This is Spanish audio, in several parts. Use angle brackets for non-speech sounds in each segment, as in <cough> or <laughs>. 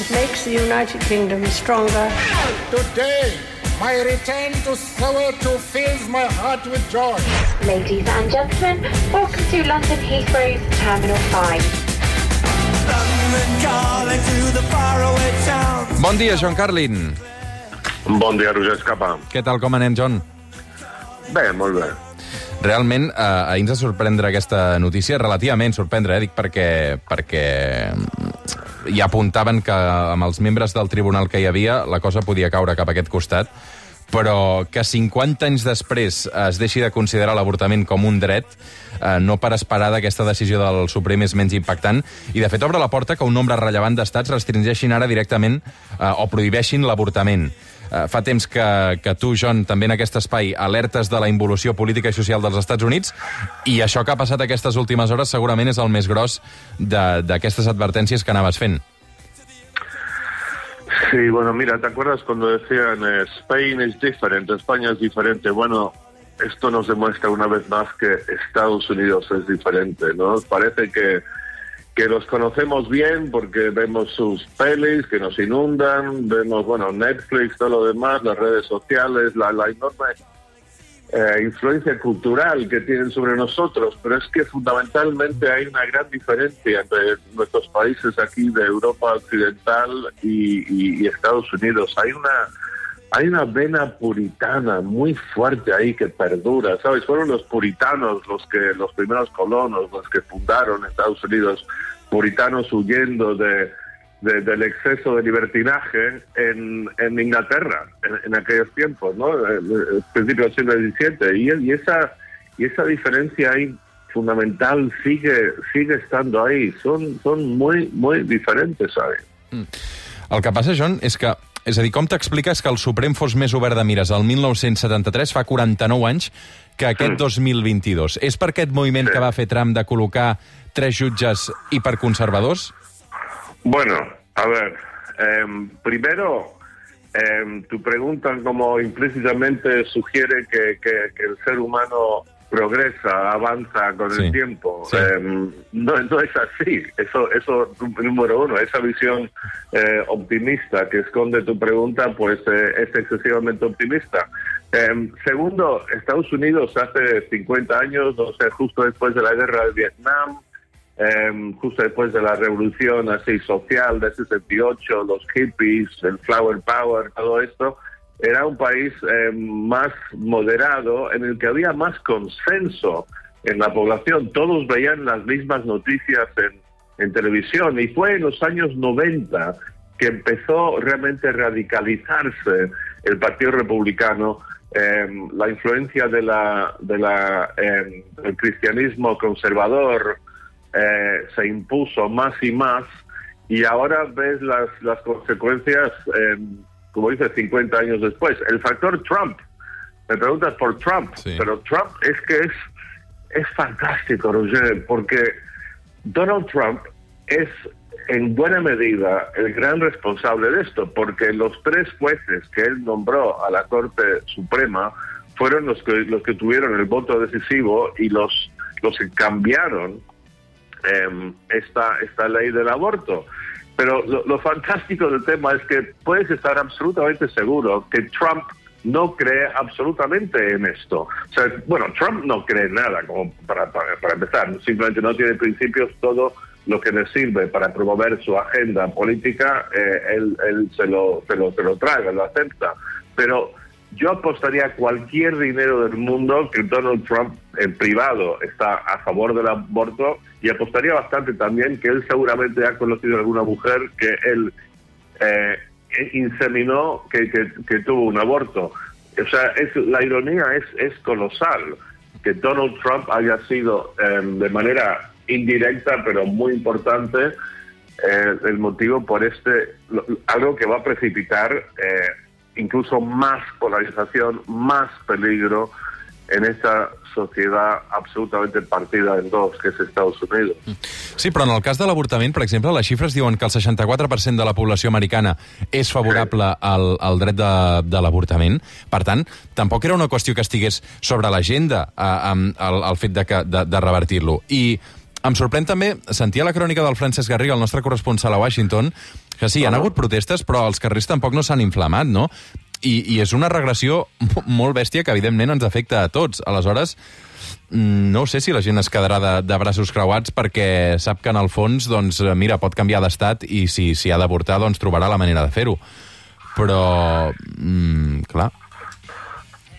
It makes the United Kingdom stronger. Today, my return to Soweto fills my heart with joy. Ladies and gentlemen, welcome to London Heathrow's Terminal 5. Bon dia, John Carlin. Bon dia, Roger Escapa. Què tal, com anem, John? Bé, molt bé. Realment, eh, ahir ens va sorprendre aquesta notícia, relativament sorprendre, eh, dic, perquè, perquè ja apuntaven que amb els membres del tribunal que hi havia la cosa podia caure cap a aquest costat, però que 50 anys després es deixi de considerar l'avortament com un dret, eh, no per esperar d'aquesta decisió del Suprem és menys impactant, i de fet obre la porta que un nombre rellevant d'estats restringeixin ara directament eh, o prohibeixin l'avortament. Eh, fa temps que, que tu, John, també en aquest espai alertes de la involució política i social dels Estats Units i això que ha passat aquestes últimes hores segurament és el més gros d'aquestes advertències que anaves fent. Sí, bueno, mira, ¿te acuerdas cuando decían eh, Spain is different, España es diferente? Bueno, esto nos demuestra una vez más que Estados Unidos es diferente, ¿no? Parece que, que los conocemos bien porque vemos sus pelis que nos inundan, vemos, bueno, Netflix, todo lo demás, las redes sociales, la, la enorme eh, influencia cultural que tienen sobre nosotros, pero es que fundamentalmente hay una gran diferencia entre nuestros países aquí de Europa Occidental y, y- y Estados Unidos. Hay una hay una vena puritana muy fuerte ahí que perdura, ¿sabes? Fueron los puritanos los que los primeros colonos, los que fundaron Estados Unidos, puritanos huyendo de, de- del exceso de libertinaje en, en Inglaterra en, en aquellos tiempos, ¿no? El, principio del siglo XVII. Y, y esa y esa diferencia ahí fundamental sigue sigue estando ahí. Son son muy muy diferentes, ¿sabes? El que passa, John, és que... És a dir, com t'expliques que el Suprem fos més obert de mires el 1973, fa 49 anys, que aquest 2022? És per aquest moviment Sí. que va fer Trump de col·locar tres jutges hiperconservadors? Bueno, a ver, em, primero, em, tu pregunta como implícitamente sugiere que, que- que el ser humano progresa, avanza con Sí, el tiempo. sí. Em, no, no es así. Eso, eso número uno, esa visión eh, optimista que esconde tu pregunta, pues eh, es excesivamente optimista. Em, segundo, Estados Unidos hace 50 años, o sea, justo después de la guerra de Vietnam, eh, justo después de la revolución así social de 68, los hippies, el flower power, todo esto, era un país eh, más moderado en el que había más consenso en la población. Todos veían las mismas noticias en, en televisión y fue en los años 90 que empezó realmente a radicalizarse el Partido Republicano eh, la influencia de la, de la, eh, del cristianismo conservador eh, se impuso más y más y ahora ves las, las consecuencias, eh, como dice, 50 años después. El factor Trump, me preguntas por Trump, Sí. pero Trump es que es, es fantástico, Roger, porque Donald Trump es en buena medida el gran responsable de esto, porque los tres jueces que él nombró a la Corte Suprema fueron los que, los que tuvieron el voto decisivo y los, los que cambiaron eh, esta, esta ley del aborto. Pero lo, lo fantástico del tema es que puedes estar absolutamente seguro que Trump no cree absolutamente en esto. O sea, bueno, Trump no cree en nada, como para, para, para empezar. Simplemente no tiene principios. Todo lo que le sirve para promover su agenda política, eh, él, él se, lo, se, lo, se lo traga, lo acepta. Pero yo apostaría cualquier dinero del mundo que Donald Trump en privado está a favor del aborto y apostaría bastante también que él seguramente ha conocido a alguna mujer que él eh, inseminó que, que, tuvo un aborto. O sea, es, la ironía es, es colosal que Donald Trump haya sido eh, de manera indirecta pero muy importante eh, el motivo por este lo- algo que va a precipitar eh, incluso más polarización, más peligro en esta sociedad absolutamente partida en dos, que es Estados Unidos. Sí, però en el cas de l'avortament, per exemple, les xifres diuen que el 64% de la població americana és favorable al, al dret de, de l'avortament. Per tant, tampoc era una qüestió que estigués sobre l'agenda el, el fet de, que, de, de revertir-lo. I em sorprèn també sentir a la crònica del Francesc Garriga, el nostre corresponsal a Washington, Que sí, hi ha hagut protestes, però els carrers tampoc no s'han inflamat, no? I, I és una regressió <laughs> molt bèstia que, evidentment, ens afecta a tots. Aleshores, mm, no sé si la gent es quedarà de, de braços creuats perquè sap que, en el fons, doncs, mira, pot canviar d'estat i si s'hi ha d'avortar, doncs trobarà la manera de fer-ho. Però, mm, clar,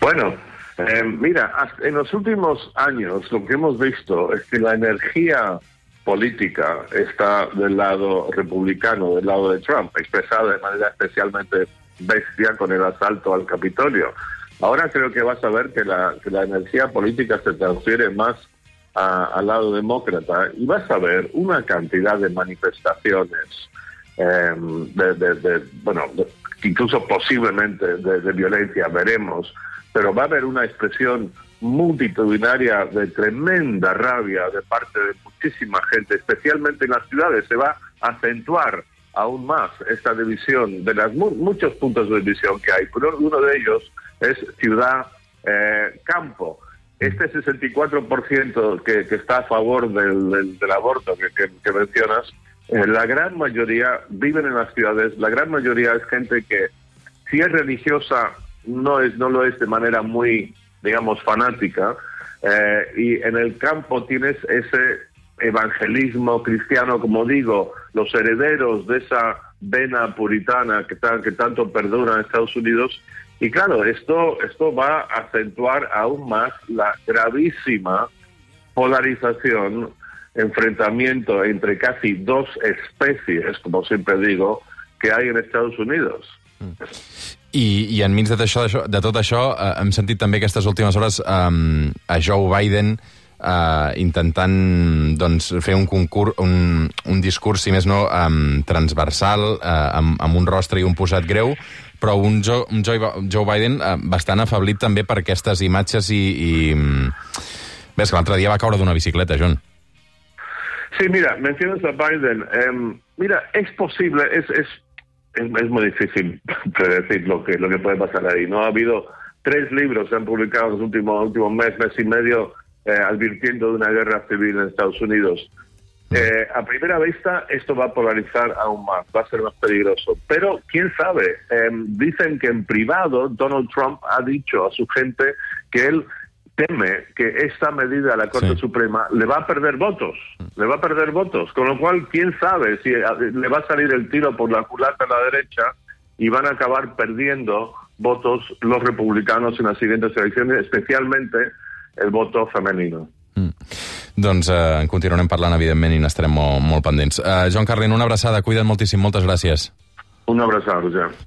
Bueno, eh, mira, en los últimos años lo que hemos visto es que la energía política está del lado republicano, del lado de Trump, expresada de manera especialmente bestia con el asalto al Capitolio. Ahora creo que vas a ver que la, energía política se transfiere más a- al lado demócrata y vas a ver una cantidad de manifestaciones, eh, de, bueno, de- incluso posiblemente de violencia, veremos, pero va a haber una expresión multitudinaria de tremenda rabia de parte de muchísima gente, especialmente en las ciudades. Se va a acentuar aún más esta división de las mu- muchos puntos de división que hay. Pero uno de ellos es ciudad-campo. este 64% que, está a favor del, aborto que mencionas, eh, la gran mayoría viven en las ciudades, la gran mayoría es gente que si es religiosa no es no lo es de manera muy digamos fanática eh, y en el campo tienes ese evangelismo cristiano como digo los herederos de esa vena puritana que, tan- que tanto perdura en Estados Unidos. Y claro esto esto va a acentuar aún más la gravísima polarización enfrentamiento entre casi dos especies como siempre digo que hay en Estados Unidos I, i enmig de, això, d'això- de tot això, eh, hem sentit també aquestes últimes hores um, a Joe Biden eh, intentant doncs, fer un concurs, un, un discurs, si més no, um, transversal, eh, amb, amb un rostre i un posat greu, però un, Joe, un Joe, Joe Biden eh, bastant afablit també per aquestes imatges i... i Ves que l'altre dia va caure d'una bicicleta, John. Sí, mira, mencionas a Biden. em, mira, es posible, es, es, es, es muy difícil <laughs> predecir lo que, lo que puede pasar ahí. No ha habido tres libros que han publicado en los últimos, últimos mes, mes y medio, eh, advirtiendo de una guerra civil en Estados Unidos. Eh, a primera vista, esto va a polarizar aún más, va a ser más peligroso. Pero, quién sabe, Em, dicen que en privado Donald Trump ha dicho a su gente que él teme que esta medida de la Corte Sí. Suprema le va a perder votos, le va a perder votos, con lo cual quién sabe si eh, le va a salir el tiro por la culata a la derecha y van a acabar perdiendo votos los republicanos en las siguientes elecciones, especialmente el voto femenino. Doncs eh, en continuarem parlant, evidentment, i n'estarem molt, molt pendents. Eh, Joan Carlin, una abraçada, cuida't moltíssim, moltes gràcies. Un abrazo, Roger.